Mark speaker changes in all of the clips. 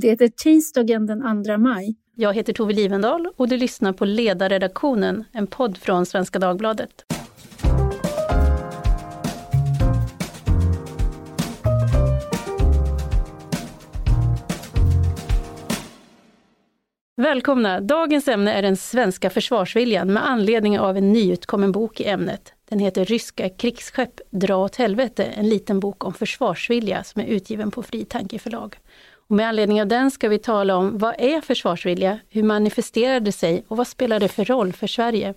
Speaker 1: Det är tisdagen den 2 maj.
Speaker 2: Jag heter Tove Livendal och du lyssnar på Ledarredaktionen, en podd från Svenska Dagbladet. Välkomna! Dagens ämne är den svenska försvarsviljan med anledning av en nyutkommen bok i ämnet. Den heter Ryska krigsskepp dra åt helvete, en liten bok om försvarsvilja som är utgiven på Fri Tanke förlag. Och med anledning av den ska vi tala om vad är försvarsvilja, hur manifesterar det sig och vad spelar det för roll för Sverige?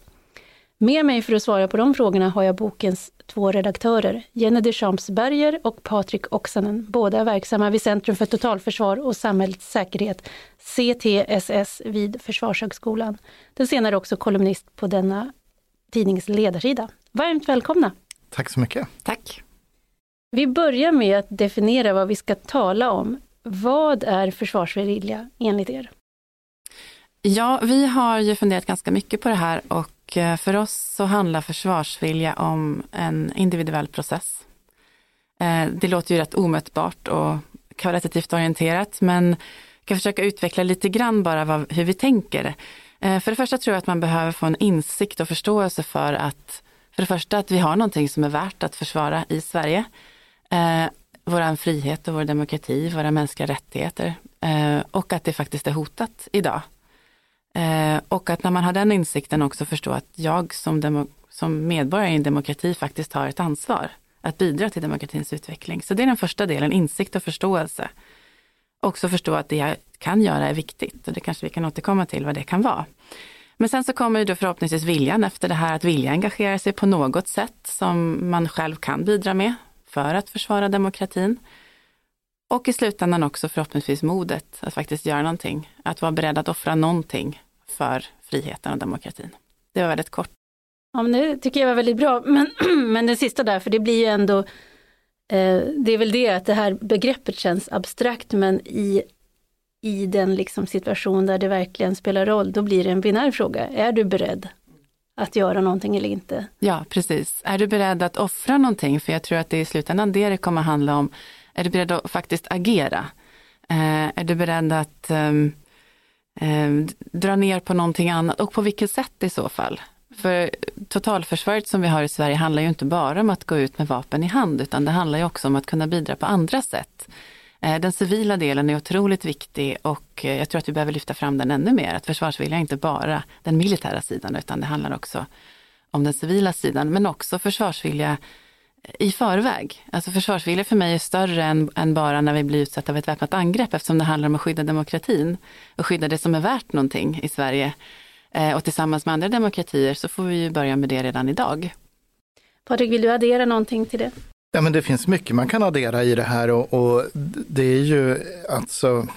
Speaker 2: Med mig för att svara på de frågorna har jag bokens två redaktörer, Jenny Deschamps Berger och Patrik Oksanen, båda verksamma vid Centrum för totalförsvar och samhällets säkerhet, CTSS, vid Försvarshögskolan. Den senare också kolumnist på denna tidnings ledarsida. Varmt välkomna!
Speaker 3: Tack så mycket!
Speaker 4: Tack!
Speaker 2: Vi börjar med att definiera vad vi ska tala om. Vad är försvarsvilja enligt er?
Speaker 4: Ja, vi har ju funderat ganska mycket på det här och eh, för oss så handlar försvarsvilja om en individuell process. Eh, det låter ju rätt omätbart och kvalitativt orienterat, men jag kan försöka utveckla lite grann bara vad, hur vi tänker. Eh, för det första tror jag att man behöver få en insikt och förståelse för att för det första att vi har någonting som är värt att försvara i Sverige vår frihet och vår demokrati, våra mänskliga rättigheter eh, och att det faktiskt är hotat idag. Eh, och att när man har den insikten också förstå att jag som, demo, som medborgare i en demokrati faktiskt har ett ansvar att bidra till demokratins utveckling. Så det är den första delen, insikt och förståelse. Också förstå att det jag kan göra är viktigt och det kanske vi kan återkomma till vad det kan vara. Men sen så kommer ju då förhoppningsvis viljan efter det här att vilja engagera sig på något sätt som man själv kan bidra med för att försvara demokratin. Och i slutändan också förhoppningsvis modet att faktiskt göra någonting. Att vara beredd att offra någonting för friheten och demokratin. Det var väldigt kort.
Speaker 2: Ja, men det tycker jag var väldigt bra. Men, men det sista där, för det blir ju ändå, eh, det är väl det att det här begreppet känns abstrakt, men i, i den liksom situation där det verkligen spelar roll, då blir det en binär fråga. Är du beredd att göra någonting eller inte.
Speaker 4: Ja, precis. Är du beredd att offra någonting? För jag tror att det är i slutändan det det kommer handla om. Är du beredd att faktiskt agera? Eh, är du beredd att eh, eh, dra ner på någonting annat och på vilket sätt i så fall? För totalförsvaret som vi har i Sverige handlar ju inte bara om att gå ut med vapen i hand, utan det handlar ju också om att kunna bidra på andra sätt. Eh, den civila delen är otroligt viktig och eh, jag tror att vi behöver lyfta fram den ännu mer. Att försvarsvilja är inte bara den militära sidan utan det handlar också om den civila sidan men också försvarsvilja eh, i förväg. Alltså försvarsvilja för mig är större än, än bara när vi blir utsatta av ett väpnat angrepp eftersom det handlar om att skydda demokratin och skydda det som är värt någonting i Sverige. Eh, och tillsammans med andra demokratier så får vi ju börja med det redan idag.
Speaker 2: Patrik, vill du addera någonting till det?
Speaker 3: Ja, men det finns mycket man kan addera i det här och, och det är ju alltså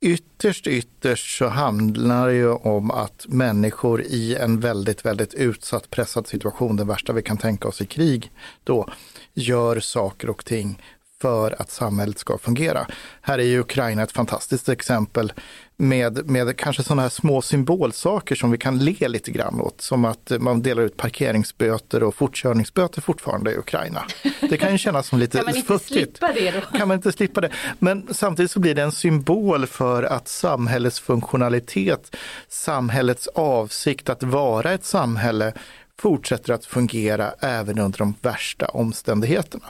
Speaker 3: Ytterst, ytterst så handlar det ju om att människor i en väldigt, väldigt utsatt, pressad situation, det värsta vi kan tänka oss i krig, då gör saker och ting för att samhället ska fungera. Här är ju Ukraina ett fantastiskt exempel med, med kanske sådana här små symbolsaker som vi kan le lite grann åt. Som att man delar ut parkeringsböter och fortkörningsböter fortfarande i Ukraina. Det kan ju kännas som lite futtigt.
Speaker 2: Kan man inte slippa det då?
Speaker 3: Kan man inte slippa det? Men samtidigt så blir det en symbol för att samhällets funktionalitet, samhällets avsikt att vara ett samhälle fortsätter att fungera även under de värsta omständigheterna.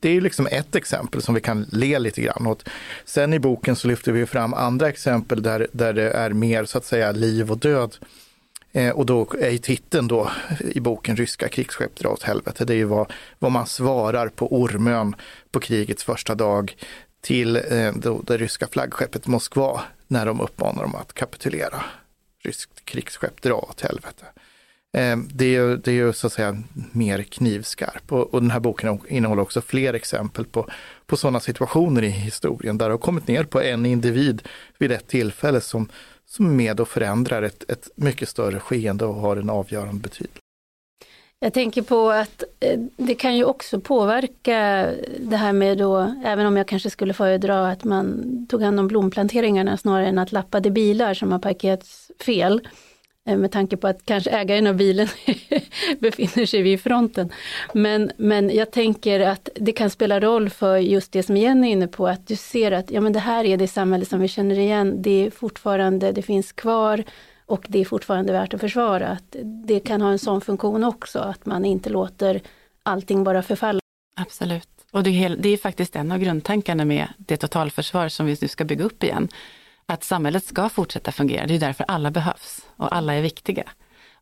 Speaker 3: Det är liksom ett exempel som vi kan le lite grann åt. Sen i boken så lyfter vi fram andra exempel där, där det är mer så att säga liv och död. Eh, och då är titeln då i boken Ryska krigsskepp dra åt helvete. Det är ju vad, vad man svarar på Ormön på krigets första dag till eh, då, det ryska flaggskeppet Moskva när de uppmanar dem att kapitulera. Ryskt krigsskepp dra åt helvete. Eh, det är, det är så att säga mer knivskarp. Och, och den här boken innehåller också fler exempel på, på sådana situationer i historien. Där det har kommit ner på en individ vid ett tillfälle som, som är med och förändrar ett, ett mycket större skeende och har en avgörande betydelse.
Speaker 2: Jag tänker på att eh, det kan ju också påverka det här med då, även om jag kanske skulle föredra att man tog hand om blomplanteringarna snarare än att lappade bilar som har parkerats fel. Eh, med tanke på att kanske ägaren av bilen befinner sig vid fronten. Men, men jag tänker att det kan spela roll för just det som Jenny är inne på, att du ser att ja, men det här är det samhälle som vi känner igen, det är fortfarande, det finns kvar och det är fortfarande värt att försvara. Att det kan ha en sån funktion också, att man inte låter allting bara förfalla.
Speaker 4: Absolut. Och det är, det är faktiskt en av grundtankarna med det totalförsvar som vi nu ska bygga upp igen att samhället ska fortsätta fungera. Det är därför alla behövs och alla är viktiga.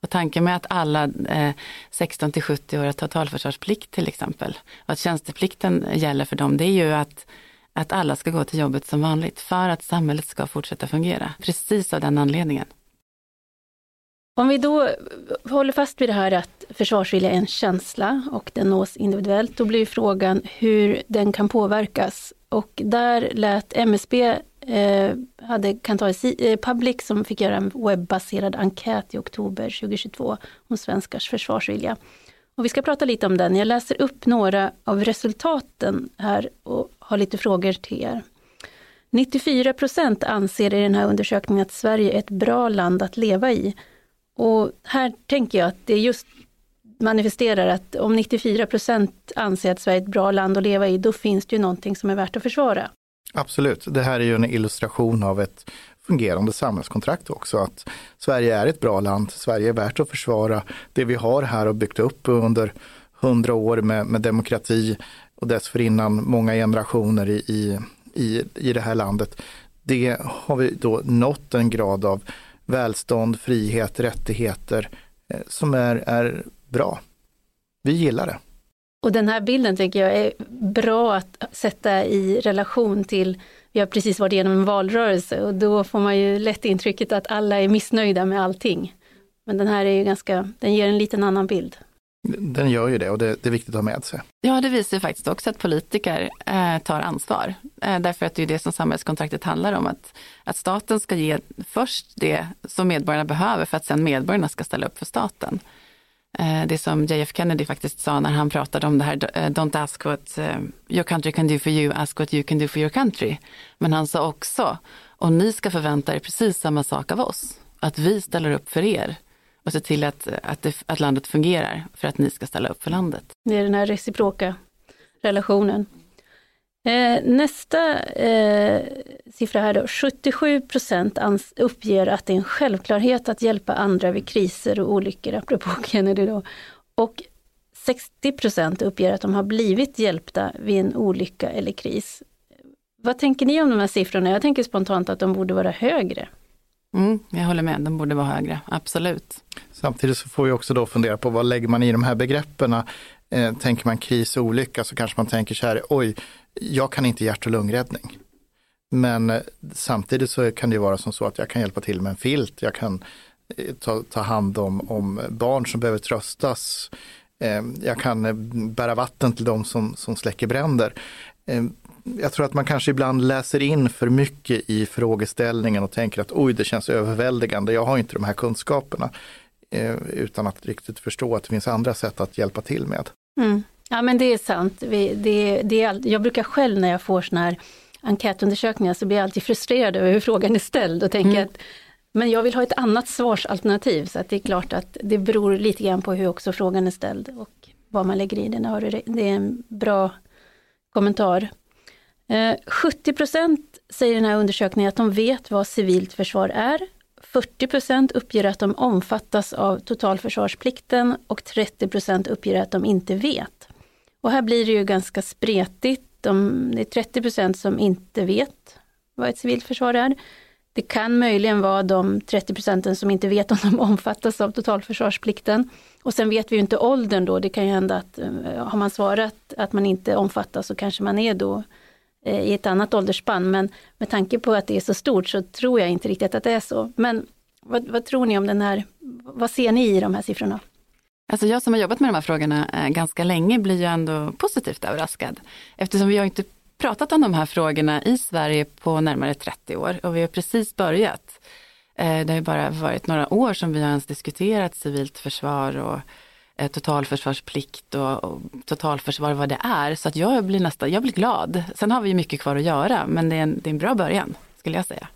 Speaker 4: Och tanken med att alla eh, 16 till 70 år har totalförsvarsplikt till exempel, och att tjänsteplikten gäller för dem, det är ju att, att alla ska gå till jobbet som vanligt för att samhället ska fortsätta fungera. Precis av den anledningen.
Speaker 2: Om vi då håller fast vid det här att försvarsvilja är en känsla och den nås individuellt, då blir frågan hur den kan påverkas. Och där lät MSB eh, hade Kantar eh, Public som fick göra en webbaserad enkät i oktober 2022 om svenskars försvarsvilja. Och vi ska prata lite om den. Jag läser upp några av resultaten här och har lite frågor till er. 94 procent anser i den här undersökningen att Sverige är ett bra land att leva i. Och här tänker jag att det just manifesterar att om 94 procent anser att Sverige är ett bra land att leva i, då finns det ju någonting som är värt att försvara.
Speaker 3: Absolut, det här är ju en illustration av ett fungerande samhällskontrakt också. Att Sverige är ett bra land, Sverige är värt att försvara. Det vi har här och byggt upp under hundra år med, med demokrati och dessförinnan många generationer i, i, i, i det här landet. Det har vi då nått en grad av välstånd, frihet, rättigheter eh, som är, är bra. Vi gillar det.
Speaker 2: Och den här bilden tänker jag är bra att sätta i relation till, vi har precis varit igenom en valrörelse och då får man ju lätt intrycket att alla är missnöjda med allting. Men den här är ju ganska, den ger en liten annan bild.
Speaker 3: Den gör ju det och det, det är viktigt att ha med sig.
Speaker 4: Ja, det visar ju faktiskt också att politiker eh, tar ansvar. Eh, därför att det är det som samhällskontraktet handlar om. Att, att staten ska ge först det som medborgarna behöver för att sen medborgarna ska ställa upp för staten. Eh, det som JF Kennedy faktiskt sa när han pratade om det här, eh, don't ask what eh, your country can do for you, ask what you can do for your country. Men han sa också, och ni ska förvänta er precis samma sak av oss, att vi ställer upp för er och ser till att, att, det, att landet fungerar för att ni ska ställa upp för landet.
Speaker 2: Det är den här reciproka relationen. Eh, nästa eh, siffra här då, 77 procent uppger att det är en självklarhet att hjälpa andra vid kriser och olyckor, apropå Kennedy då. Och 60 procent uppger att de har blivit hjälpta vid en olycka eller kris. Vad tänker ni om de här siffrorna? Jag tänker spontant att de borde vara högre.
Speaker 4: Mm, jag håller med, de borde vara högre, absolut.
Speaker 3: Samtidigt så får vi också då fundera på vad lägger man i de här begreppen? Eh, tänker man kris och olycka så kanske man tänker så här, oj, jag kan inte hjärt och lungräddning. Men eh, samtidigt så kan det vara som så att jag kan hjälpa till med en filt, jag kan eh, ta, ta hand om, om barn som behöver tröstas, ehm, jag kan eh, bära vatten till de som, som släcker bränder. Ehm, jag tror att man kanske ibland läser in för mycket i frågeställningen och tänker att oj, det känns överväldigande, jag har inte de här kunskaperna. Ehm, utan att riktigt förstå att det finns andra sätt att hjälpa till med.
Speaker 2: Mm. Ja men det är sant. Vi, det, det är, jag brukar själv när jag får sådana här enkätundersökningar så blir jag alltid frustrerad över hur frågan är ställd och tänker mm. att men jag vill ha ett annat svarsalternativ så att det är klart att det beror lite grann på hur också frågan är ställd och vad man lägger i den. Det är en bra kommentar. 70 eh, säger den här undersökningen att de vet vad civilt försvar är. 40% uppger att de omfattas av totalförsvarsplikten och 30% uppger att de inte vet. Och här blir det ju ganska spretigt. De, det är 30 procent som inte vet vad ett civilt försvar är. Det kan möjligen vara de 30 procenten som inte vet om de omfattas av totalförsvarsplikten. Och sen vet vi ju inte åldern då, det kan ju hända att eh, har man svarat att man inte omfattas så kanske man är då eh, i ett annat åldersspann. Men med tanke på att det är så stort så tror jag inte riktigt att det är så. Men vad, vad tror ni om den här, vad ser ni i de här siffrorna?
Speaker 4: Alltså jag som har jobbat med de här frågorna eh, ganska länge blir ju ändå positivt överraskad. Eftersom vi har inte pratat om de här frågorna i Sverige på närmare 30 år och vi har precis börjat. Eh, det har ju bara varit några år som vi har ens diskuterat civilt försvar och eh, totalförsvarsplikt och, totalförsvar vad det är. Så att jag blir nästan, jag blir glad. Sen har vi mycket kvar att göra men det är en, det är en bra början skulle jag säga.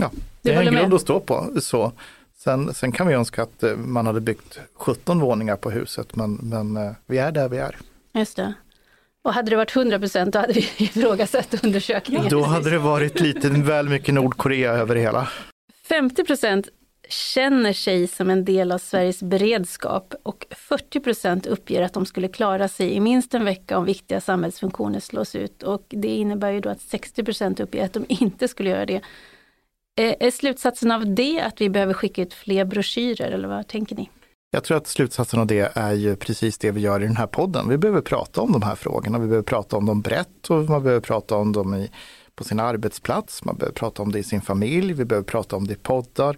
Speaker 3: Ja, det är en grund att stå på. Så. Sen, sen kan vi önska att eh, man hade byggt 17 våningar på huset, men, men eh, vi är där vi är.
Speaker 2: Just det. Och hade det varit 100 procent då hade vi ifrågasatt undersökningen.
Speaker 3: Då hade det varit lite väl mycket Nordkorea över det hela.
Speaker 2: 50 procent känner sig som en del av Sveriges beredskap och 40 procent uppger att de skulle klara sig i minst en vecka om viktiga samhällsfunktioner slås ut. Och det innebär ju då att 60 procent uppger att de inte skulle göra det. Eh, är slutsatsen av det att vi behöver skicka ut fler broschyrer eller vad tänker ni?
Speaker 3: Jag tror att slutsatsen av det är ju precis det vi gör i den här podden. Vi behöver prata om de här frågorna, vi behöver prata om dem brett och man behöver prata om dem i, på sin arbetsplats, man behöver prata om det i sin familj, vi behöver prata om det i poddar.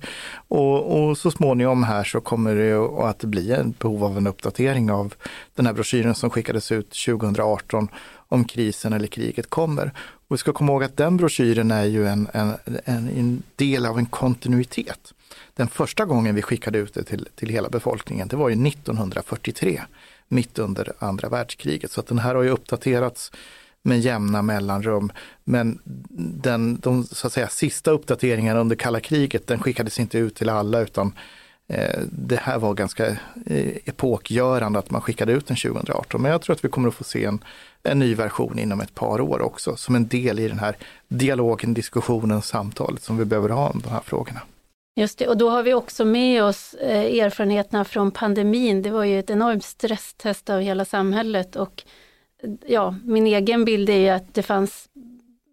Speaker 3: Och, och så småningom här så kommer det att bli en behov av en uppdatering av den här broschyren som skickades ut 2018 om krisen eller kriget kommer. Och vi ska komma ihåg att den broschyren är ju en, en, en, en del av en kontinuitet. Den första gången vi skickade ut det till, till hela befolkningen, det var ju 1943, mitt under andra världskriget. Så att den här har ju uppdaterats med jämna mellanrum. Men den, de så att säga, sista uppdateringarna under kalla kriget, den skickades inte ut till alla utan Eh, det här var ganska eh, epokgörande att man skickade ut den 2018. Men jag tror att vi kommer att få se en, en ny version inom ett par år också som en del i den här dialogen, diskussionen, samtalet som vi behöver ha om de här frågorna.
Speaker 2: Just det, och då har vi också med oss eh, erfarenheterna från pandemin. Det var ju ett enormt stresstest av hela samhället och ja, min egen bild är ju att det fanns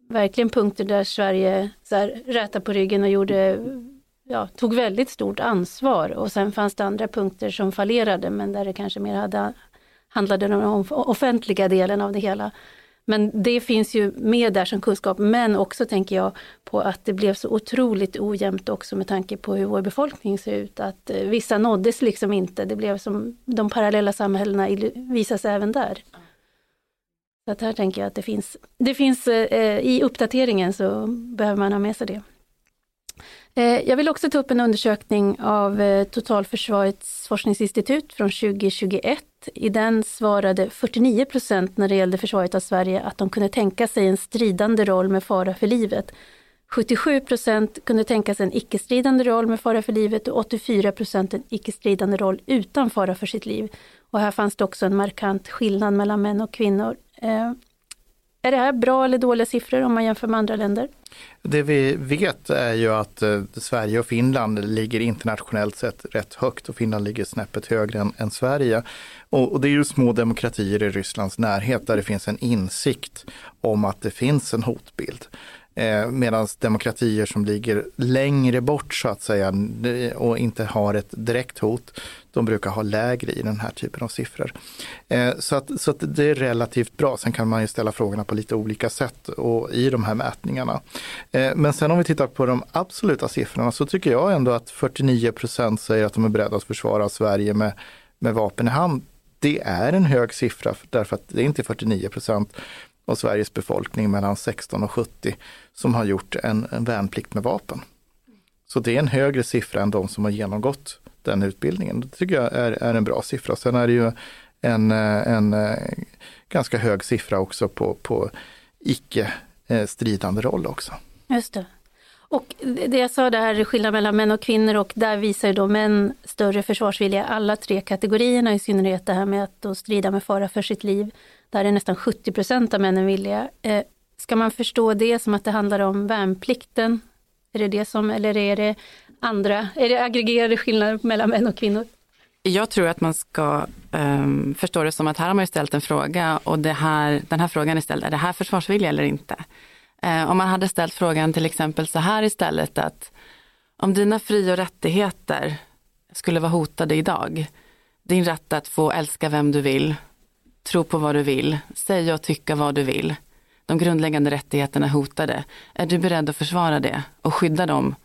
Speaker 2: verkligen punkter där Sverige så här, rätade på ryggen och gjorde, ja, tog väldigt stort ansvar och sen fanns det andra punkter som fallerade men där det kanske mer hade, handlade om den offentliga delen av det hela. Men det finns ju med där som kunskap, men också tänker jag på att det blev så otroligt ojämnt också med tanke på hur vår befolkning ser ut. Att eh, vissa nåddes liksom inte, det blev som de parallella samhällena visas även där. Så att här tänker jag att det finns, det finns eh, eh i uppdateringen så behöver man ha med sig det. Eh, jag vill också ta upp en undersökning av eh, Totalförsvarets forskningsinstitut från 2021. I den svarade 49 procent när det gällde försvaret av Sverige att de kunde tänka sig en stridande roll med fara för livet. 77 procent kunde tänka sig en icke-stridande roll med fara för livet och 84 procent en icke-stridande roll utan fara för sitt liv. Och här fanns det också en markant skillnad mellan män och kvinnor. Eh, är det här bra eller dåliga siffror om man jämför med andra länder?
Speaker 3: Det vi vet är ju att eh, Sverige och Finland ligger internationellt sett rätt högt och Finland ligger snäppet högre än, än Sverige. Och, och, det är ju små demokratier i Rysslands närhet där det finns en insikt om att det finns en hotbild. Eh, Medan demokratier som ligger längre bort så att säga och inte har ett direkt hot, de brukar ha lägre i den här typen av siffror. Eh, så att, så att det är relativt bra. Sen kan man ju ställa frågorna på lite olika sätt och i de här mätningarna. Eh, men sen om vi tittar på de absoluta siffrorna så tycker jag ändå att 49 procent säger att de är beredda att försvara Sverige med, med vapen i hand. Det är en hög siffra därför att det är inte 49 procent av Sveriges befolkning mellan 16 och 70 som har gjort en, en värnplikt med vapen. Så det är en högre siffra än de som har genomgått den utbildningen. Det tycker jag är, är en bra siffra. Sen är det ju en, en eh, ganska hög siffra också på, på icke eh, stridande roll också.
Speaker 2: Just det. Och det jag sa där, skillnad mellan män och kvinnor och där visar ju då män större försvarsvilja alla tre kategorierna, i synnerhet det här med att strida med fara för sitt liv. Där är nästan 70 procent av männen villiga. Eh, ska man förstå det som att det handlar om värnplikten? Är det det som, eller är det andra, är det aggregerade skillnader mellan män och kvinnor?
Speaker 4: Jag tror att man ska um, förstå det som att här har man ju ställt en fråga och det här, den här frågan är ställd, är det här försvarsvilja eller inte? Uh, om man hade ställt frågan till exempel så här istället att om dina fri och rättigheter skulle vara hotade idag, din rätt att få älska vem du vill, tro på vad du vill, säga och tycka vad du vill. De grundläggande rättigheterna hotade. Är du beredd att försvara det och skydda dem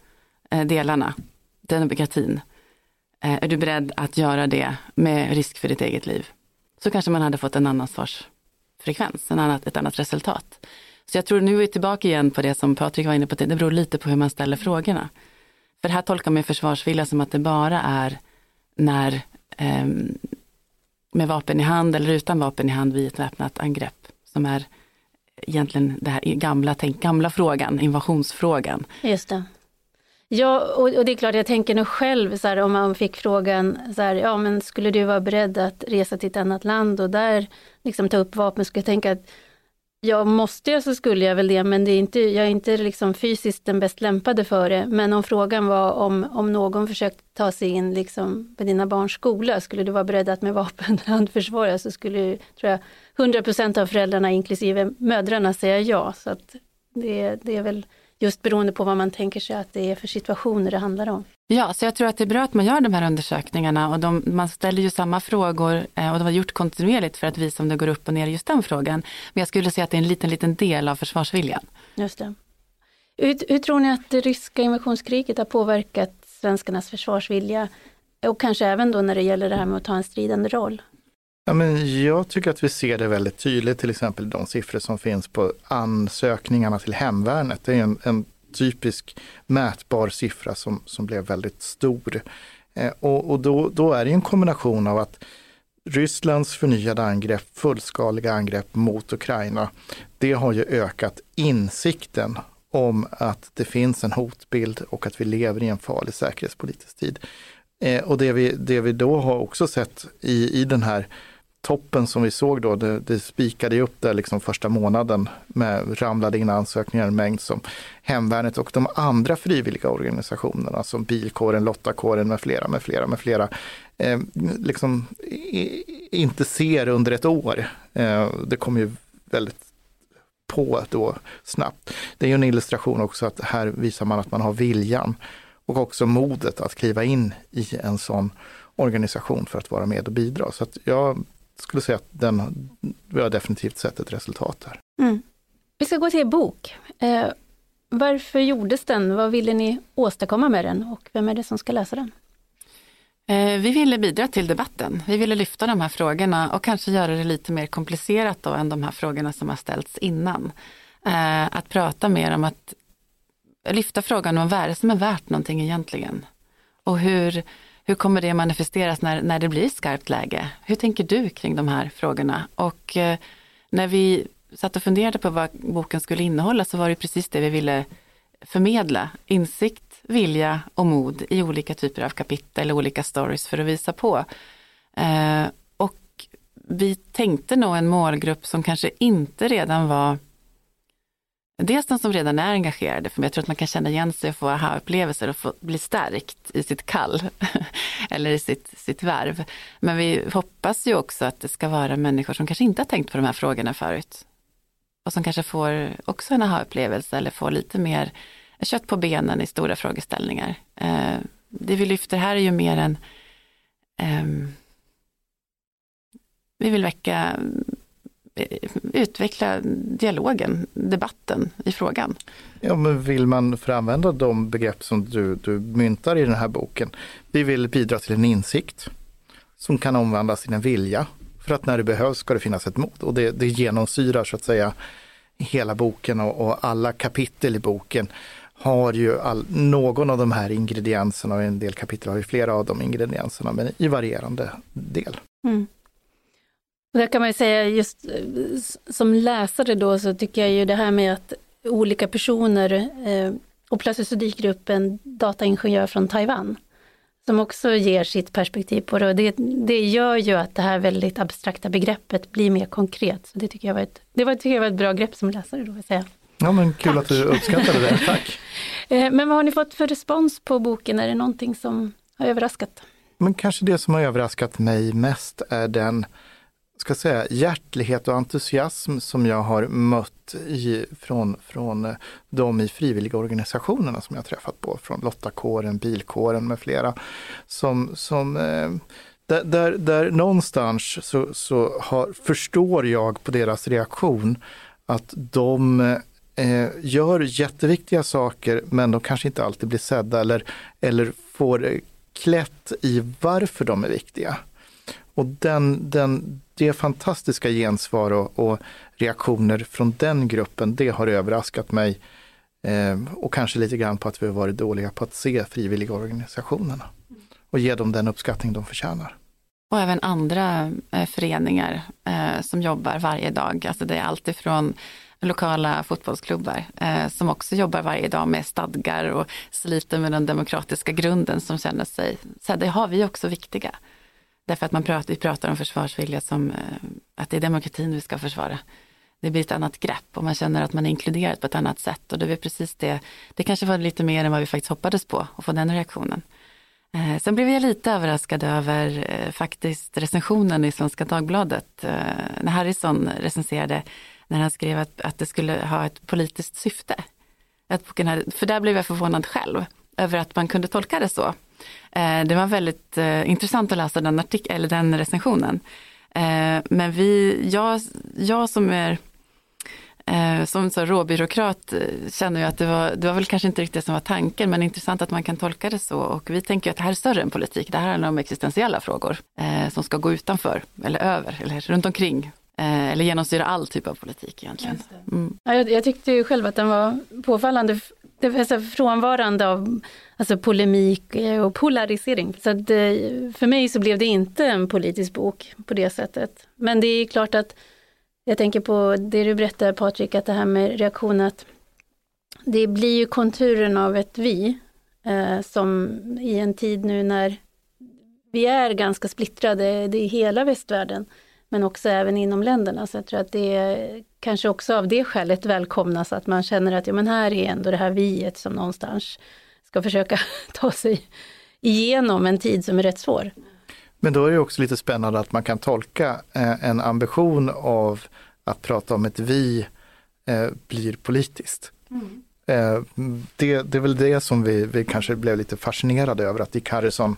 Speaker 4: Eh, delarna, demokratin? Eh, är du beredd att göra det med risk för ditt eget liv? Så kanske man hade fått en annan svarsfrekvens, en annat, ett annat resultat. Så jag tror nu är vi tillbaka igen på det som Patrik var inne på, det beror lite på hur man ställer frågorna. För här tolkar man försvarsvilja som att det bara är när eh, med vapen i hand eller utan vapen i hand vid ett väpnat angrepp. Som är egentligen det här gamla, tänk, gamla frågan, invasionsfrågan.
Speaker 2: Just det. Ja, och, och, det är klart, jag tänker nog själv så här, om man fick frågan så här, ja men skulle du vara beredd att resa till ett annat land och där liksom ta upp vapen, skulle jag tänka att Ja, måste jag så skulle jag väl det, men det är inte, jag är inte liksom fysiskt den bäst lämpade för det. Men om frågan var om, om någon försökte ta sig in liksom på dina barns skola, skulle du vara beredd att med vapen handförsvara så skulle, tror jag, 100% av föräldrarna, inklusive mödrarna, säga ja. Så att det, det är väl just beroende på vad man tänker sig att det är för situationer det handlar om.
Speaker 4: Ja, så jag tror att det är bra att man gör de här undersökningarna och de, man ställer ju samma frågor eh, och de har gjort kontinuerligt för att visa om det går upp och ner i just den frågan. Men jag skulle säga att det är en liten, liten del av försvarsviljan.
Speaker 2: Just det. Hur, hur tror ni att det ryska invasionskriget har påverkat svenskarnas försvarsvilja? Och kanske även då när det gäller det här med att ta en stridande roll?
Speaker 3: Ja, men jag tycker att vi ser det väldigt tydligt, till exempel de siffror som finns på ansökningarna till hemvärnet. Det är en, en typisk mätbar siffra som, som blev väldigt stor. Eh, och och då, då är det en kombination av att Rysslands förnyade angrepp, fullskaliga angrepp mot Ukraina, det har ju ökat insikten om att det finns en hotbild och att vi lever i en farlig säkerhetspolitisk tid. Eh, och det vi, det vi då har också sett i, i den här toppen som vi såg då, det, det spikade upp där liksom första månaden med ramlade in ansökningar en mängd som Hemvärnet och de andra frivilliga organisationerna som Bilkåren, Lottakåren med flera, med flera, med flera, eh, liksom i, inte ser under ett år. Eh, det kommer ju väldigt på då snabbt. Det är ju en illustration också att här visar man att man har viljan och också modet att kliva in i en sån organisation för att vara med och bidra. Så att jag skulle säga att den, vi har definitivt sett ett resultat där.
Speaker 2: Mm. Vi ska gå till er bok. Eh, varför gjordes den? Vad ville ni åstadkomma med den och vem är det som ska läsa den?
Speaker 4: Eh, vi ville bidra till debatten. Vi ville lyfta de här frågorna och kanske göra det lite mer komplicerat då än de här frågorna som har ställts innan. Eh, att prata mer om att lyfta frågan om vad är det som är värt någonting egentligen? Och hur, hur kommer det manifesteras när, när det blir skarpt läge? Hur tänker du kring de här frågorna? Och eh, när vi satt och funderade på vad boken skulle innehålla så var det precis det vi ville förmedla. Insikt, vilja och mod i olika typer av kapitel, olika stories för att visa på. Eh, och vi tänkte nog en målgrupp som kanske inte redan var Dels de som redan är engagerade, för jag tror att man kan känna igen sig och få aha-upplevelser och få bli stärkt i sitt kall eller i sitt, sitt värv. Men vi hoppas ju också att det ska vara människor som kanske inte har tänkt på de här frågorna förut. Och som kanske får också en aha-upplevelse eller får lite mer kött på benen i stora frågeställningar. Eh, det vi lyfter här är ju mer en... Um, vi vill väcka utveckla dialogen, debatten i frågan.
Speaker 3: Ja, men vill man föranvända de begrepp som du, du myntar i den här boken? Vi vill bidra till en insikt som kan omvandlas till en vilja. För att när det behövs ska det finnas ett mod och det, det genomsyrar så att säga hela boken och, och alla kapitel i boken har ju all, någon av de här ingredienserna och en del kapitel har ju flera av de ingredienserna men i varierande del. Mm.
Speaker 2: Där kan man ju säga just eh, som läsare då så tycker jag ju det här med att olika personer eh, och plötsligt så dyker det upp en dataingenjör från Taiwan som också ger sitt perspektiv på det och det, det gör ju att det här väldigt abstrakta begreppet blir mer konkret. Så det tycker jag var ett, det var, tycker jag var ett bra grepp som läsare då, vill säga.
Speaker 3: Ja men kul Tack. att du uppskattade det, tack!
Speaker 2: Eh, men vad har ni fått för respons på boken? Är det någonting som har överraskat?
Speaker 3: Men kanske det som har överraskat mig mest är den ska säga, hjärtlighet och entusiasm som jag har mött i, från, från eh, de i frivilliga organisationerna som jag träffat på, från Lottakåren, Bilkåren med flera. Som, som, eh, där, där, där någonstans så, så har, förstår jag på deras reaktion att de eh, eh gör jätteviktiga saker men de kanske inte alltid blir sedda eller, eller får klätt i varför de är viktiga. Och den, den, det fantastiska gensvar och, och, reaktioner från den gruppen, det har överraskat mig. Eh, och kanske lite grann på att vi har varit dåliga på att se frivilliga organisationerna och ge dem den uppskattning de förtjänar.
Speaker 4: Och även andra eh, föreningar eh, som jobbar varje dag. Alltså det är alltifrån lokala fotbollsklubbar eh, som också jobbar varje dag med stadgar och sliter med den demokratiska grunden som känner sig, så här, det har vi också viktiga. Därför att man pratar, vi pratar om försvarsvilja som eh, att det är demokratin vi ska försvara. Det blir ett annat grepp och man känner att man är inkluderad på ett annat sätt och det är precis det. Det kanske var lite mer än vad vi faktiskt hoppades på att få den reaktionen. Eh, sen blev jag lite överraskad över eh, faktiskt recensionen i Svenska Dagbladet när Harrison recenserade när han skrev att, att det skulle ha ett politiskt syfte. Att boken hade, för där blev jag förvånad själv över att man kunde tolka det så. Eh, det var väldigt eh, intressant att läsa den, artik- eller den recensionen. Eh, men vi, jag, jag som är Eh, som så råbyråkrat eh, känner jag att det var, det var väl kanske inte riktigt det som var tanken, men intressant att man kan tolka det så. Och vi tänker att det här är större än politik, det här handlar om existentiella frågor eh, som ska gå utanför, eller över, eller runt omkring. Eh, eller genomsyra all typ av politik egentligen.
Speaker 2: Mm. Ja, jag, jag, tyckte ju själv att den var påfallande det var så frånvarande av alltså polemik eh, och polarisering. Så att, eh, för mig så blev det inte en politisk bok på det sättet. Men det är klart att jag tänker på det du berättade Patrik, att det här med reaktion att det blir ju konturen av ett vi, eh, som i en tid nu när vi är ganska splittrade, det är hela västvärlden, men också även inom länderna. Så jag tror att det är kanske också av det skälet välkomnas, att man känner att ja, men här är ändå det här viet som någonstans ska försöka ta sig igenom en tid som är rätt svår.
Speaker 3: Men då är det också lite spännande att man kan tolka eh, en ambition av att prata om ett vi eh, blir politiskt. Mm. Eh, det, det är väl det som vi, vi kanske blev lite fascinerade över att Dick Harrison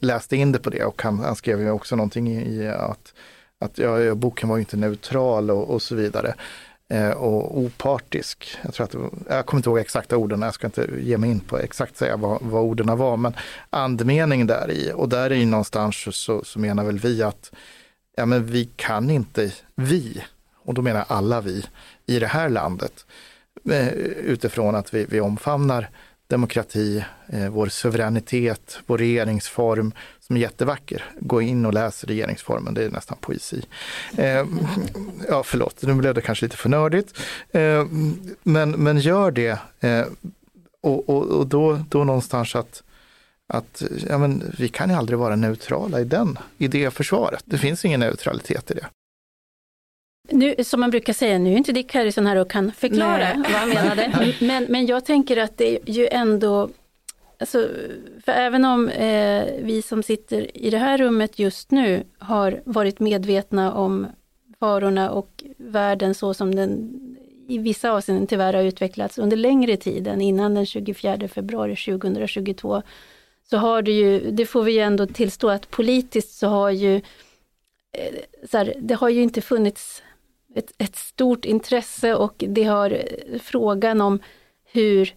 Speaker 3: läste in det på det och han, han skrev ju också någonting i, i att, att ja, boken var inte neutral och, och så vidare eh, och opartisk. Jag, tror att jag kommer inte ihåg exakta orden, jag ska inte ge mig in på exakt säga vad, vad orden var, men andemening där i och där i någonstans så, så menar väl vi att ja, men vi kan inte, vi, och då menar jag alla vi, i det här landet, eh, utifrån att vi, vi omfamnar demokrati, eh, vår suveränitet, vår regeringsform som är jättevacker. Gå in och läs regeringsformen, det är nästan poesi. Eh, ja, förlåt, nu blev det kanske lite för nördigt. Eh, men, men gör det eh, och, och, och, då, då någonstans att att ja, men, vi kan ju aldrig vara neutrala i, den, i det försvaret. Det finns ingen neutralitet i det.
Speaker 2: Nu, som man brukar säga, nu är inte Dick Harrison här och kan förklara Nej. vad han menade. Men, men jag tänker att det är ju ändå, alltså, för även om eh, vi som sitter i det här rummet just nu har varit medvetna om farorna och världen så som den i vissa avseenden tyvärr har utvecklats under längre tid än innan den 24 februari 2022, så har det ju, det får vi ju ändå tillstå att politiskt så har ju, eh, så här, det har ju inte funnits ett, ett, stort intresse och det har eh, frågan om hur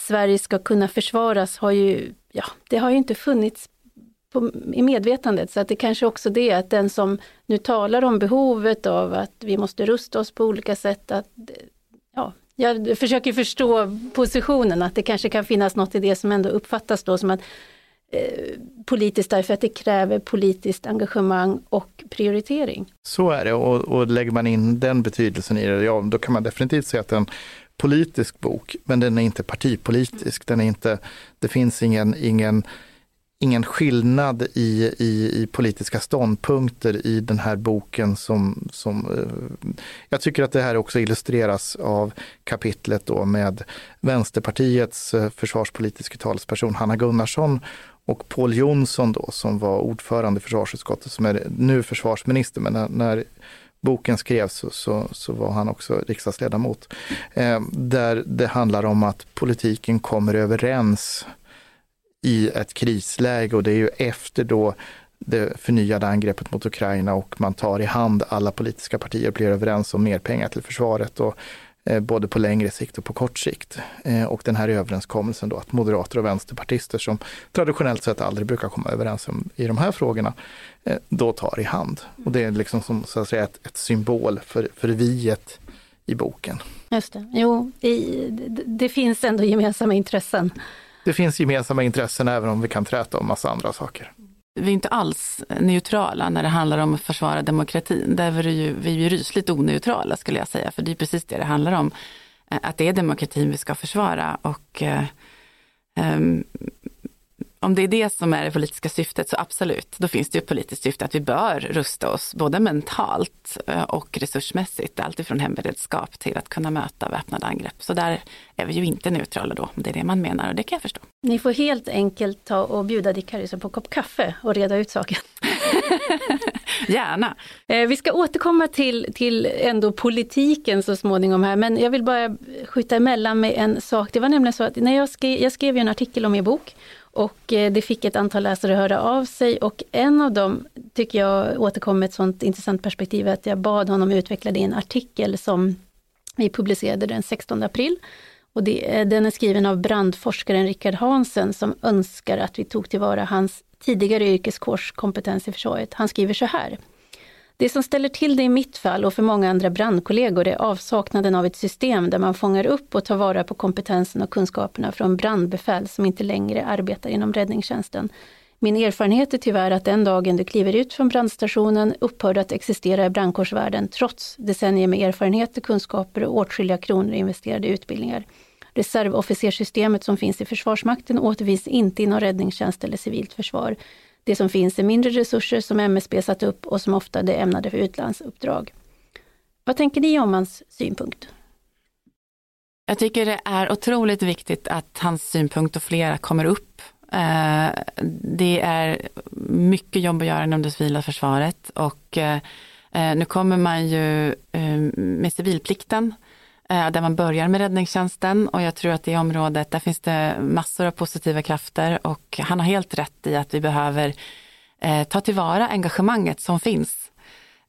Speaker 2: Sverige ska kunna försvaras har ju, ja, det har ju inte funnits på, i medvetandet. Så att det kanske också det att den som nu talar om behovet av att vi måste rusta oss på olika sätt, att ja, jag försöker förstå positionen, att det kanske kan finnas något i det som ändå uppfattas då som att eh, politiskt därför att det kräver politiskt engagemang och prioritering.
Speaker 3: Så är det och, och lägger man in den betydelsen i det, ja då kan man definitivt säga att den politisk bok, men den är inte partipolitisk. Den är inte, det finns ingen, ingen ingen skillnad i, i, i, politiska ståndpunkter i den här boken som, som eh, jag tycker att det här också illustreras av kapitlet då med Vänsterpartiets eh, försvarspolitiska talesperson Hanna Gunnarsson och Paul Jonsson då som var ordförande i försvarsutskottet som är nu försvarsminister men när, när boken skrevs så, så, så, var han också riksdagsledamot. Eh, där det handlar om att politiken kommer överens i ett krisläge och det är ju efter då det förnyade angreppet mot Ukraina och man tar i hand alla politiska partier och blir överens om mer pengar till försvaret och både på längre sikt och på kort sikt. Eh, och den här överenskommelsen då att moderater och vänsterpartister som traditionellt sett aldrig brukar komma överens om, i de här frågorna, eh, då tar i hand. Och det är liksom som så att säga ett, ett symbol för, för viet i boken.
Speaker 2: Just det, jo, i, det, det finns ändå gemensamma intressen
Speaker 3: det finns gemensamma intressen även om vi kan träta om massa andra saker
Speaker 4: vi är inte alls neutrala när det handlar om att försvara demokratin. Där är ju, vi är ju rysligt oneutrala skulle jag säga, för det är precis det det handlar om. Eh, att det är demokratin vi ska försvara och eh, ehm, om det är det som är det politiska syftet så absolut, då finns det ju ett politiskt syfte att vi bör rusta oss både mentalt eh, och resursmässigt, alltifrån hemberedskap till att kunna möta väpnade angrepp. Så där är vi ju inte neutrala då, om det är det man menar och det kan jag förstå.
Speaker 2: Ni får helt enkelt ta och bjuda Dick Harrison på en kopp kaffe och reda ut saken.
Speaker 4: Gärna.
Speaker 2: Eh, vi ska återkomma till, till ändå politiken så småningom här, men jag vill bara skjuta emellan med en sak. Det var nämligen så att när jag skrev, jag skrev en artikel om er bok och eh, det fick ett antal läsare höra av sig och en av dem tycker jag återkom med ett sånt intressant perspektiv att jag bad honom utveckla det i en artikel som vi publicerade den 16 april. Och det, eh, den är skriven av brandforskaren Rickard Hansen som önskar att vi tog tillvara hans tidigare yrkeskårskompetens i försvaret. Han skriver så här. Det som ställer till det i mitt fall och för många andra brandkollegor är avsaknaden av ett system där man fångar upp och tar vara på kompetensen och kunskaperna från brandbefäl som inte längre arbetar inom räddningstjänsten. Min erfarenhet är tyvärr att den dagen du kliver ut från brandstationen upphör att existera i brandkårsvärlden trots decennier med erfarenheter, kunskaper och åtskilliga kronor investerade i utbildningar. Reservofficerssystemet som finns i Försvarsmakten återfinns inte inom räddningstjänst eller civilt försvar. Det som finns är mindre resurser som MSB satt upp och som ofta är ämnade för utlandsuppdrag. Vad tänker ni om hans synpunkt?
Speaker 4: Jag tycker det är otroligt viktigt att hans synpunkt och flera kommer upp. Eh, det är mycket jobb att göra inom det civila försvaret och eh, eh, nu kommer man ju med civilplikten Eh, där man börjar med räddningstjänsten och jag tror att det området, där finns det massor av positiva krafter och han har helt rätt i att vi behöver eh, ta tillvara engagemanget som finns.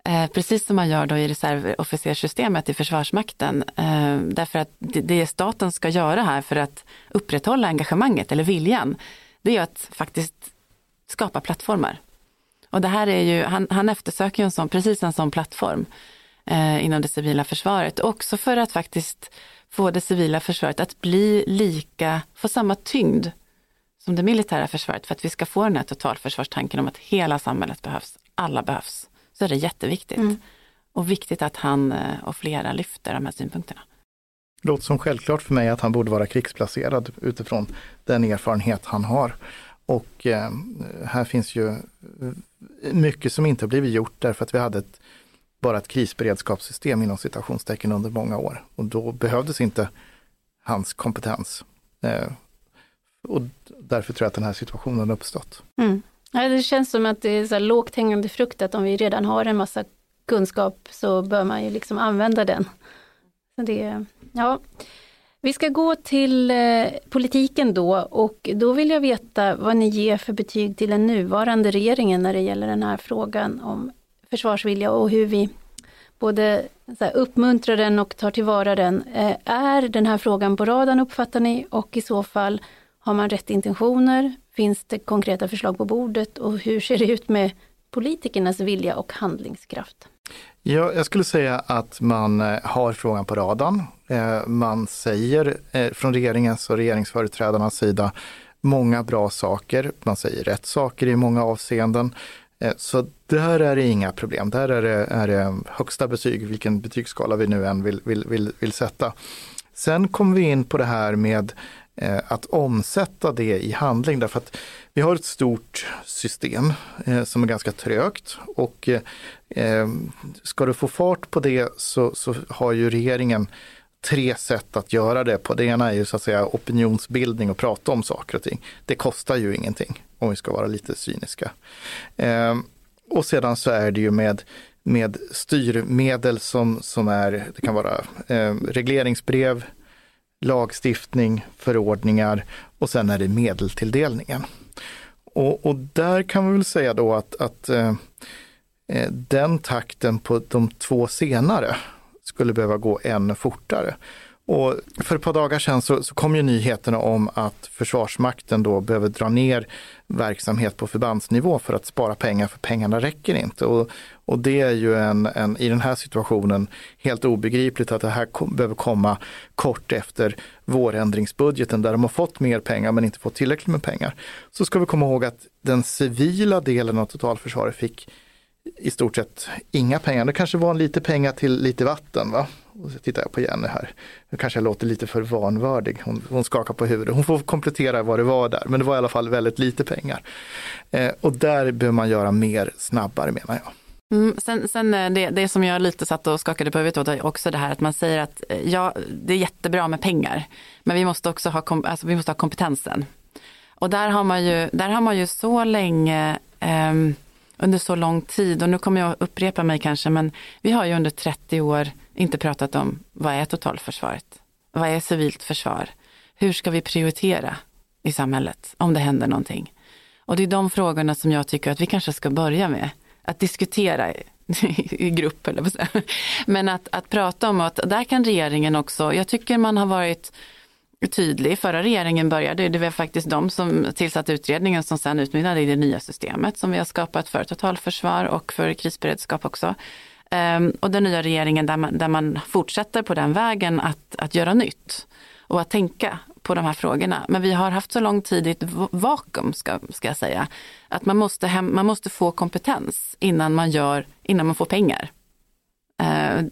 Speaker 4: Eh, precis som man gör då i reservofficerssystemet i Försvarsmakten. Därför att det, det staten ska göra här för att upprätthålla engagemanget eller viljan, det är att faktiskt skapa plattformar. Och det här är ju, han, han eftersöker ju en sån, precis en sån plattform eh, inom det civila försvaret. Också för att faktiskt få det civila försvaret att bli lika, få samma tyngd som det militära försvaret. För att vi ska få den här totalförsvarstanken om att hela samhället behövs, alla behövs. Så är det jätteviktigt. Mm. Och viktigt att han eh, och flera lyfter de här synpunkterna.
Speaker 3: Det låter som självklart för mig att han borde vara krigsplacerad utifrån den erfarenhet han har. Och eh, här finns ju mycket som inte har blivit gjort därför att vi hade ett bara ett krisberedskapssystem inom citationstecken under många år. Och då behövdes inte hans kompetens. Eh, och därför tror jag att den här situationen har uppstått.
Speaker 2: Mm. Ja, det känns som att det är så lågt hängande frukt att om vi redan har en massa kunskap så bör man ju liksom använda den. Så det, ja. Vi ska gå till eh, politiken då och då vill jag veta vad ni ger för betyg till den nuvarande regeringen när det gäller den här frågan om försvarsvilja och hur vi både här, uppmuntrar den och tar tillvara den. Eh, är den här frågan på radarn uppfattar ni och i så fall har man rätt intentioner? Finns det konkreta förslag på bordet och hur ser det ut med politikernas vilja och handlingskraft?
Speaker 3: Ja, jag skulle säga att man eh, har frågan på radarn. Eh, man säger från regeringens och regeringsföreträdarnas sida många bra saker. Man säger rätt saker i många avseenden. Eh, så där är det inga problem. Där är det, är det högsta betyg, vilken betygsskala vi nu än vill, vill, vill, vill sätta. Sen kommer vi in på det här med eh, att omsätta det i handling därför att vi har ett stort system eh, som är ganska trögt och eh, ska du få fart på det så, så har ju regeringen tre sätt att göra det på. Det ena är ju så att säga opinionsbildning och prata om saker och ting. Det kostar ju ingenting om vi ska vara lite cyniska. Eh, och sedan så är det ju med, med styrmedel som, som är, det kan vara eh, regleringsbrev, lagstiftning, förordningar och sen är det medeltilldelningen. Och, och där kan vi väl säga då att, att eh, eh den takten på de två senare skulle behöva gå ännu fortare. Och för ett par dagar sedan så, så kom ju nyheterna om att Försvarsmakten då behöver dra ner verksamhet på förbandsnivå för att spara pengar, för pengarna räcker inte. Och, och det är ju en, en, i den här situationen helt obegripligt att det här kom, behöver komma kort efter vårändringsbudgeten där de har fått mer pengar men inte fått tillräckligt med pengar. Så ska vi komma ihåg att den civila delen av totalförsvaret fick i stort sett inga pengar. Det kanske var lite pengar till lite vatten. Va? Och så tittar jag på Jenny här. Nu kanske jag låter lite för vanvördig. Hon, hon skakar på huvudet. Hon får komplettera vad det var där. Men det var i alla fall väldigt lite pengar. Eh, och där behöver man göra mer snabbare menar jag.
Speaker 4: Mm, sen, sen eh, det, det som jag lite satt och skakade på huvudet åt är också det här att man säger att eh, ja, det är jättebra med pengar, men vi måste också ha, alltså, vi måste ha kompetensen. Och där har man ju, där har man ju så länge eh, under så lång tid och nu kommer jag upprepa mig kanske men vi har ju under 30 år inte pratat om vad är totalförsvaret? Vad är civilt försvar? Hur ska vi prioritera i samhället om det händer någonting? Och det är de frågorna som jag tycker att vi kanske ska börja med. Att diskutera i grupp, eller vad Men att, att prata om att där kan regeringen också, jag tycker man har varit tydlig. Förra regeringen började, det var faktiskt de som tillsatte utredningen som sedan utmynnade i det nya systemet som vi har skapat för totalförsvar och för krisberedskap också. Ehm, och den nya regeringen där man, där man fortsätter på den vägen att, att göra nytt och att tänka på de här frågorna. Men vi har haft så lång tid i ett vakuum, ska, ska jag säga, att man måste, hem, man måste få kompetens innan man, gör, innan man får pengar. Ehm,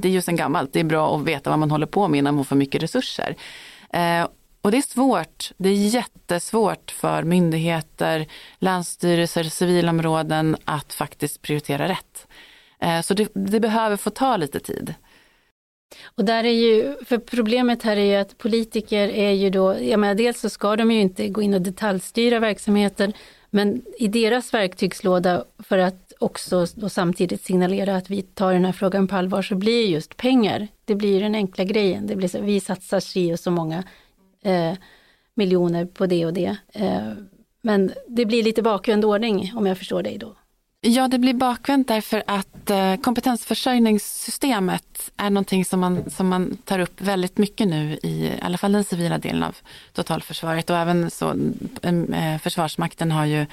Speaker 4: det är ju sen gammalt, det är bra att veta vad man håller på med innan man får mycket resurser. Eh, och det är svårt, det är jättesvårt för myndigheter, länsstyrelser, civilområden att faktiskt prioritera rätt. Eh, så det, det, behöver få ta lite tid.
Speaker 2: Och där är ju, för problemet här är ju att politiker är ju då, jag menar dels så ska de ju inte gå in och detaljstyra verksamheten, men i deras verktygslåda för att också då samtidigt signalera att vi tar den här frågan på allvar så blir just pengar, det blir den enkla grejen. Det blir så, vi satsar si och så många eh, miljoner på det och det. Eh, men det blir lite bakvänd ordning om jag förstår dig då.
Speaker 4: Ja, det blir bakvänt därför att eh, kompetensförsörjningssystemet är någonting som man, som man tar upp väldigt mycket nu i, i alla fall den civila delen av totalförsvaret och även så mm, eh, Försvarsmakten har ju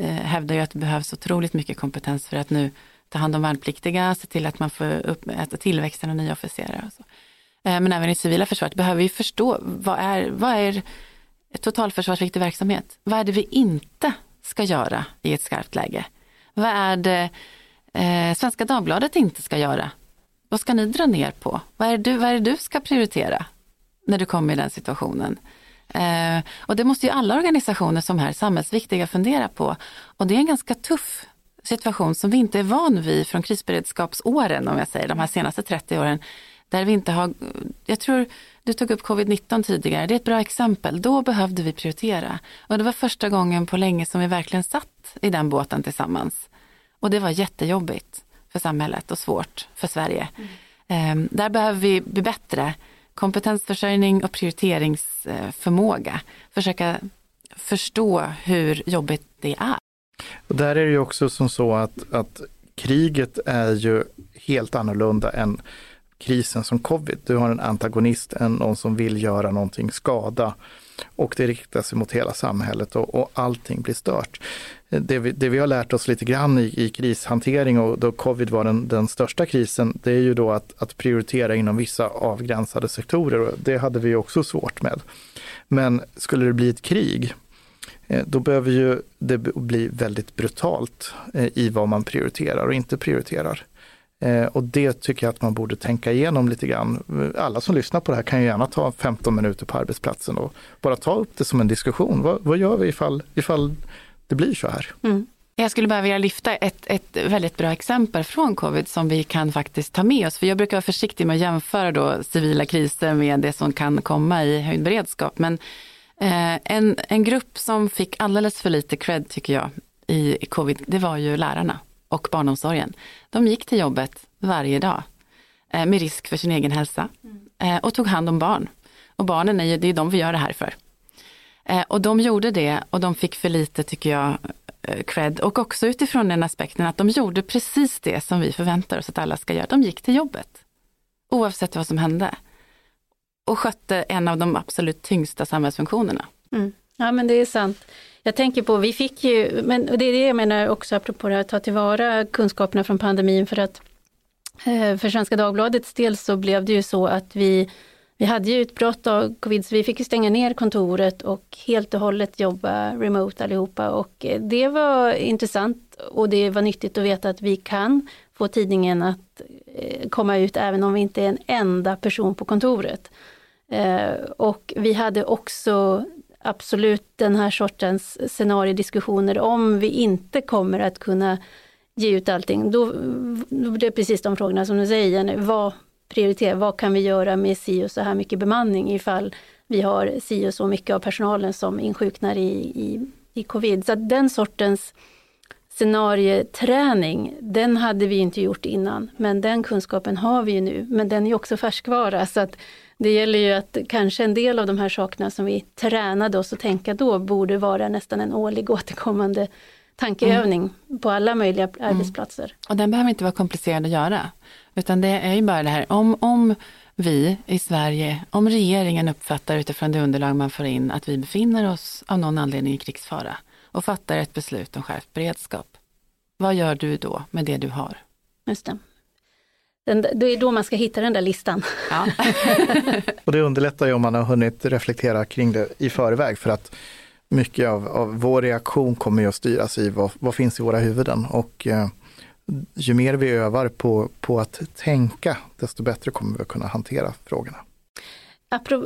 Speaker 4: eh, hävdar ju att det behövs otroligt mycket kompetens för att nu ta hand om värnpliktiga, se till att man får upp äta tillväxten av nya officerare. Och så. Eh, men även i civila försvaret behöver vi förstå vad är, vad är totalförsvarsviktig verksamhet? Vad är det vi inte ska göra i ett skarpt läge? Vad är det eh, Svenska Dagbladet inte ska göra? Vad ska ni dra ner på? Vad är, det du, vad är det du ska prioritera när du kommer i den situationen? Eh, och det måste ju alla organisationer som är samhällsviktiga fundera på. Och det är en ganska tuff situation som vi inte är van vid från krisberedskapsåren, om jag säger de här senaste 30 åren. Där vi inte har, jag tror du tog upp covid-19 tidigare, det är ett bra exempel. Då behövde vi prioritera. Och det var första gången på länge som vi verkligen satt i den båten tillsammans. Och det var jättejobbigt för samhället och svårt för Sverige. Mm. Eh, där behöver vi bli bättre kompetensförsörjning och prioriteringsförmåga. Försöka förstå hur jobbigt det är.
Speaker 3: Och där är det ju också som så att, att kriget är ju helt annorlunda än krisen som covid. Du har en antagonist, en, någon som vill göra någonting skada och det riktar sig mot hela samhället och, och allting blir stört. Det vi, det vi, har lärt oss lite grann i, i krishantering och då covid var den, den, största krisen, det är ju då att, att prioritera inom vissa avgränsade sektorer och det hade vi också svårt med. Men skulle det bli ett krig, eh, då behöver ju det bli väldigt brutalt eh, i vad man prioriterar och inte prioriterar. Eh, och det tycker jag att man borde tänka igenom lite grann. Alla som lyssnar på det här kan ju gärna ta 15 minuter på arbetsplatsen och bara ta upp det som en diskussion. Vad, vad gör vi ifall, ifall det blir så här? Mm.
Speaker 4: Jag skulle bara vilja lyfta ett, ett väldigt bra exempel från covid som vi kan faktiskt ta med oss. För jag brukar vara försiktig med att jämföra då civila kriser med det som kan komma i höjd beredskap. Men eh, en, en grupp som fick alldeles för lite cred tycker jag i covid, det var ju lärarna och barnomsorgen. De gick till jobbet varje dag eh, med risk för sin egen hälsa eh, och tog hand om barn. Och barnen är ju, det är de vi gör det här för. Eh, och de gjorde det och de fick för lite, tycker jag, cred. Och också utifrån den aspekten att de gjorde precis det som vi förväntar oss att alla ska göra. De gick till jobbet. Oavsett vad som hände. och skötte en av de absolut tyngsta samhällsfunktionerna.
Speaker 2: Mm. Ja men det är sant. Jag tänker på, vi fick ju, men det är det jag menar också apropå det här, att ta tillvara kunskaperna från pandemin för att eh, för Svenska Dagbladets del så blev det ju så att vi vi hade ju utbrott av covid så vi fick stänga ner kontoret och helt och hållet jobba remote allihopa och eh, det var intressant och det var nyttigt att veta att vi kan få tidningen att eh, komma ut även om vi inte är en enda person på kontoret. Och vi hade också absolut den här sortens scenariediskussioner om vi inte kommer att kunna ge ut allting. Då, då blir det precis de frågorna som du säger, vad prioriterar, vad kan vi göra med si och så här mycket bemanning ifall vi har si och så mycket av personalen som insjuknar i, i, i covid. Så den sortens scenarieträning, den hade vi inte gjort innan, men den kunskapen har vi ju nu, men den är också färskvara. Så att det gäller ju att kanske en del av de här sakerna som vi tränade oss att tänka då borde vara nästan en årlig återkommande tankeövning mm. på alla möjliga mm. arbetsplatser.
Speaker 4: Och den behöver inte vara komplicerad att göra, utan det är ju bara det här om, om vi i Sverige, om regeringen uppfattar utifrån det underlag man får in att vi befinner oss av någon anledning i krigsfara och fattar ett beslut om skärpt beredskap. Vad gör du då med det du har?
Speaker 2: Just det. Den, det är då man ska hitta den där listan. Ja.
Speaker 3: och det underlättar ju om man har hunnit reflektera kring det i förväg för att mycket av, av vår reaktion kommer ju att styras i vad, vad finns i våra huvuden och eh, ju mer vi övar på, på att tänka, desto bättre kommer vi att kunna hantera frågorna.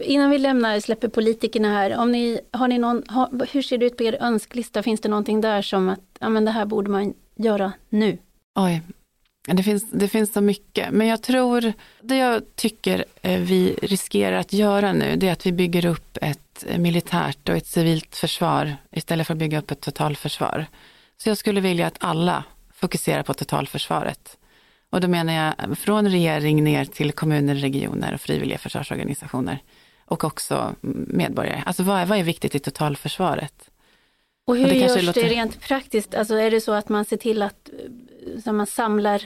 Speaker 2: Innan vi lämnar, släpper politikerna här, om ni, har ni någon, har, hur ser det ut på er önsklista? Finns det någonting där som att ja, men det här borde man göra nu?
Speaker 4: Oj, det finns, det finns så mycket, men jag tror, det jag tycker eh, vi riskerar att göra nu, det är att vi bygger upp ett militärt och ett civilt försvar istället för att bygga upp ett totalförsvar. Så jag skulle vilja att alla fokuserar på totalförsvaret. Och då menar jag från regering ner till kommuner, regioner och frivilliga försvarsorganisationer. Och också medborgare. Alltså vad är, vad är viktigt i totalförsvaret?
Speaker 2: Och hur och det görs låter... det rent praktiskt? Alltså är det så att man ser till att så man samlar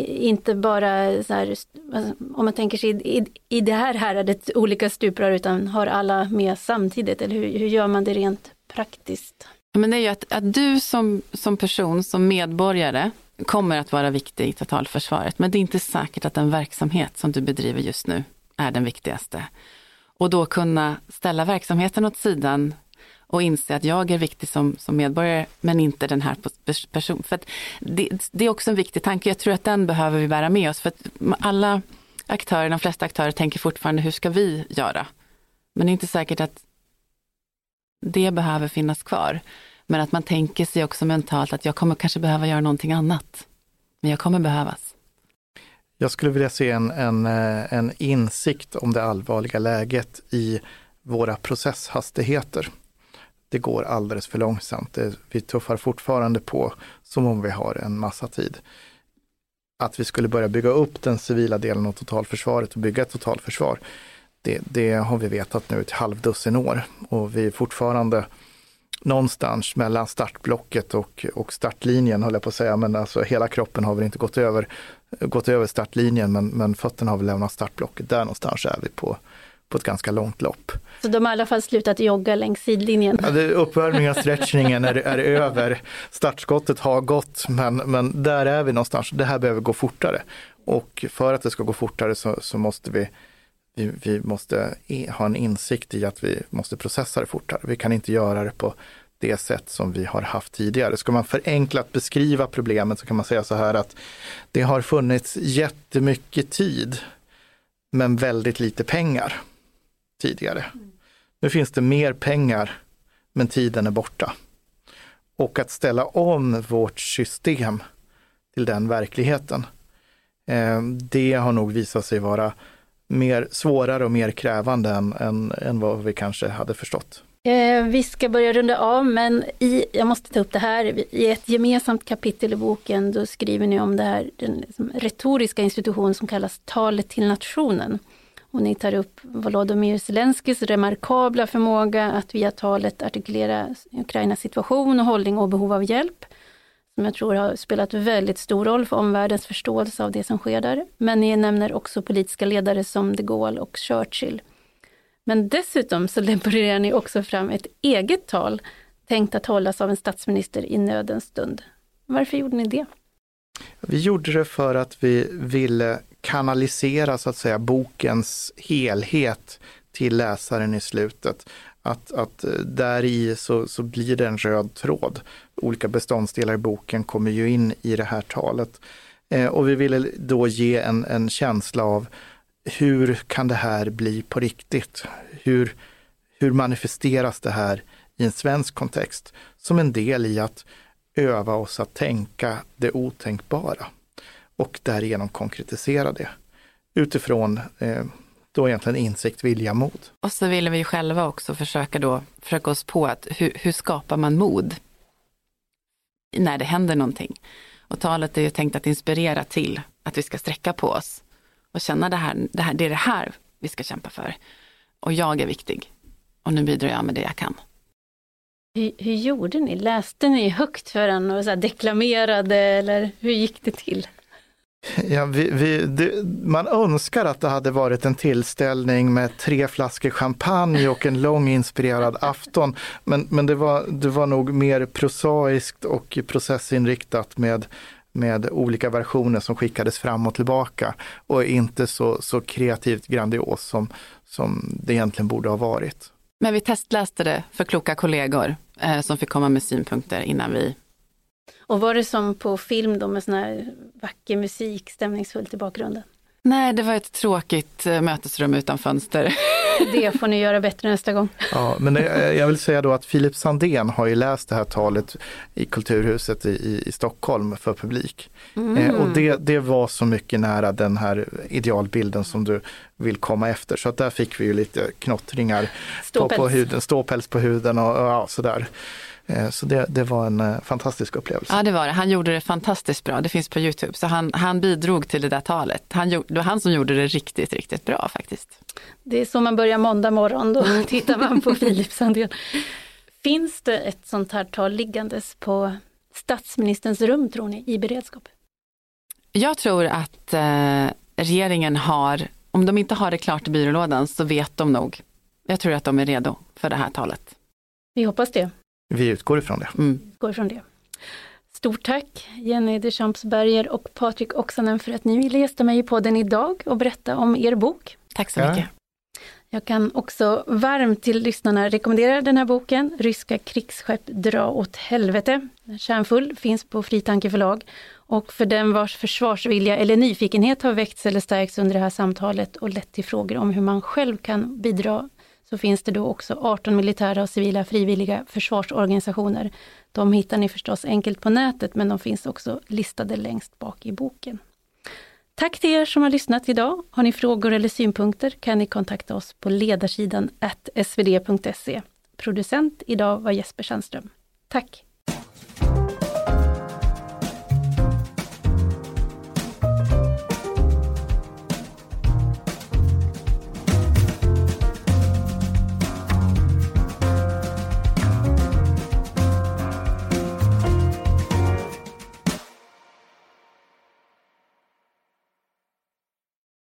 Speaker 2: inte bara så här, alltså, om man tänker sig i, i det här häradet olika stuprör utan har alla med samtidigt eller hur, hur gör man det rent praktiskt?
Speaker 4: Men det är ju att, att du som, som person, som medborgare kommer att vara viktig i totalförsvaret. Men det är inte säkert att den verksamhet som du bedriver just nu är den viktigaste. Och då kunna ställa verksamheten åt sidan och inse att jag är viktig som, som medborgare men inte den här personen. För det, det, är också en viktig tanke, jag tror att den behöver vi bära med oss. För att alla aktörer, de flesta aktörer tänker fortfarande hur ska vi göra? Men det är inte säkert att det behöver finnas kvar. Men att man tänker sig också mentalt att jag kommer kanske behöva göra någonting annat. Men jag kommer behövas.
Speaker 3: Jag skulle vilja se en, en, eh, en insikt om det allvarliga läget i våra processhastigheter det går alldeles för långsamt. Det, vi tuffar fortfarande på som om vi har en massa tid. Att vi skulle börja bygga upp den civila delen av totalförsvaret och bygga ett totalförsvar, det, det har vi vetat nu ett halvdussin år och vi är fortfarande någonstans mellan startblocket och, och startlinjen, höll jag på att säga, men alltså hela kroppen har väl inte gått över, gått över startlinjen, men, men fötterna har väl lämnat startblocket. Där någonstans är vi på, på ett ganska långt lopp.
Speaker 2: Så de har i alla fall slutat jogga längs sidlinjen?
Speaker 3: Ja, uppvärmningen och stretchningen är, är över. Startskottet har gått, men, men där är vi någonstans. Det här behöver gå fortare. Och för att det ska gå fortare så, så måste vi, vi, vi måste ha en insikt i att vi måste processa det fortare. Vi kan inte göra det på det sätt som vi har haft tidigare. Ska man förenklat beskriva problemet så kan man säga så här att det har funnits jättemycket tid men väldigt lite pengar tidigare. Nu finns det mer pengar, men tiden är borta. Och att ställa om vårt system till den verkligheten, eh, det har nog visat sig vara mer svårare och mer krävande än, än, än vad vi kanske hade förstått.
Speaker 2: Eh, vi ska börja runda av, men i, jag måste ta upp det här, i ett gemensamt kapitel i boken, då skriver ni om det här, den liksom retoriska institution som kallas talet till nationen. Och ni tar upp Volodymyr Zelenskyjs remarkabla förmåga att via talet artikulera Ukrainas situation och hållning och behov av hjälp. Som jag tror har spelat väldigt stor roll för omvärldens förståelse av det som sker där. Men ni nämner också politiska ledare som de Gaulle och Churchill. Men dessutom så levererar ni också fram ett eget tal tänkt att hållas av en statsminister i nödens stund. Varför gjorde ni det?
Speaker 3: Vi gjorde det för att vi ville kanalisera så att säga bokens helhet till läsaren i slutet. Att, att eh, där i så, så blir det en röd tråd. Olika beståndsdelar i boken kommer ju in i det här talet. Eh, och vi ville då ge en, en känsla av hur kan det här bli på riktigt? Hur, hur manifesteras det här i en svensk kontext? Som en del i att öva oss att tänka det otänkbara och därigenom konkretisera det utifrån eh, då egentligen insikt, vilja, mod.
Speaker 4: Och så ville vi själva också försöka då försöka oss på att hur, hur skapar man mod när det händer någonting? Och talet är ju tänkt att inspirera till att vi ska sträcka på oss och känna det här, det här, det är det här vi ska kämpa för. Och jag är viktig. Och nu bidrar jag med det jag kan.
Speaker 2: Hur, hur gjorde ni? Läste ni högt för den och så deklamerade eller hur gick det till?
Speaker 3: Ja, vi, vi, det, man önskar att det hade varit en tillställning med tre flaskor champagne och en lång inspirerad afton. Men, men det, var, det var nog mer prosaiskt och processinriktat med, med olika versioner som skickades fram och tillbaka och inte så, så kreativt grandios som, som det egentligen borde ha varit.
Speaker 4: Men vi testläste det för kloka kollegor eh, som fick komma med synpunkter innan vi
Speaker 2: och var det som på film då med sån här vacker musik, stämningsfullt i bakgrunden?
Speaker 4: Nej, det var ett tråkigt eh, mötesrum utan fönster.
Speaker 2: Det får ni göra bättre nästa gång.
Speaker 3: Ja, men jag vill säga då att Filip Sandén har ju läst det här talet i Kulturhuset i, i Stockholm för publik. Mm. Eh, och det, det var så mycket nära den här idealbilden som du vill komma efter. Så att där fick vi ju lite knottringar på, på huden, ståpäls på huden och, och ja, sådär. Eh, så det, det var en eh, fantastisk upplevelse.
Speaker 4: Ja, det var det. Han gjorde det fantastiskt bra. Det finns på Youtube. Så han, han bidrog till det där talet. Han, det var han som gjorde det riktigt, riktigt bra faktiskt.
Speaker 2: Det är så man börjar måndag morgon, då mm. tittar man på Philips Sandén. Finns det ett sånt här tal liggandes på statsministerns rum, tror ni, i beredskap?
Speaker 4: Jag tror att eh, regeringen har, om de inte har det klart i byrålådan så vet de nog. Jag tror att de är redo för det här talet.
Speaker 2: Vi hoppas det.
Speaker 3: Vi utgår ifrån det.
Speaker 2: Mm. Utgår ifrån det. Stort tack Jenny Dechampsberger och Patrik Oksanen för att ni ville gästa mig i podden idag och berätta om er bok.
Speaker 4: Tack så mycket.
Speaker 2: Jag kan också varmt till lyssnarna rekommendera den här boken, Ryska krigsskepp dra åt helvete. Kärnfull, finns på Fritanke förlag. Och för den vars försvarsvilja eller nyfikenhet har väckts eller stärkts under det här samtalet och lett till frågor om hur man själv kan bidra så finns det då också 18 militära och civila frivilliga försvarsorganisationer. De hittar ni förstås enkelt på nätet, men de finns också listade längst bak i boken. Tack till er som har lyssnat idag. Har ni frågor eller synpunkter kan ni kontakta oss på ledarsidan svd.se. Producent idag var Jesper Sandström. Tack!